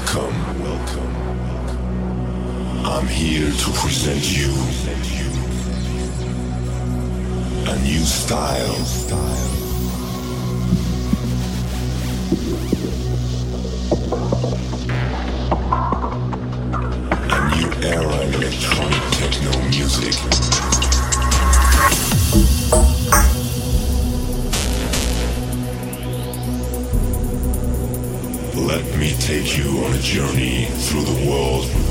Welcome, welcome. I'm here to present you a new style. A new era in electronic techno music. Let me take you on a journey through the world.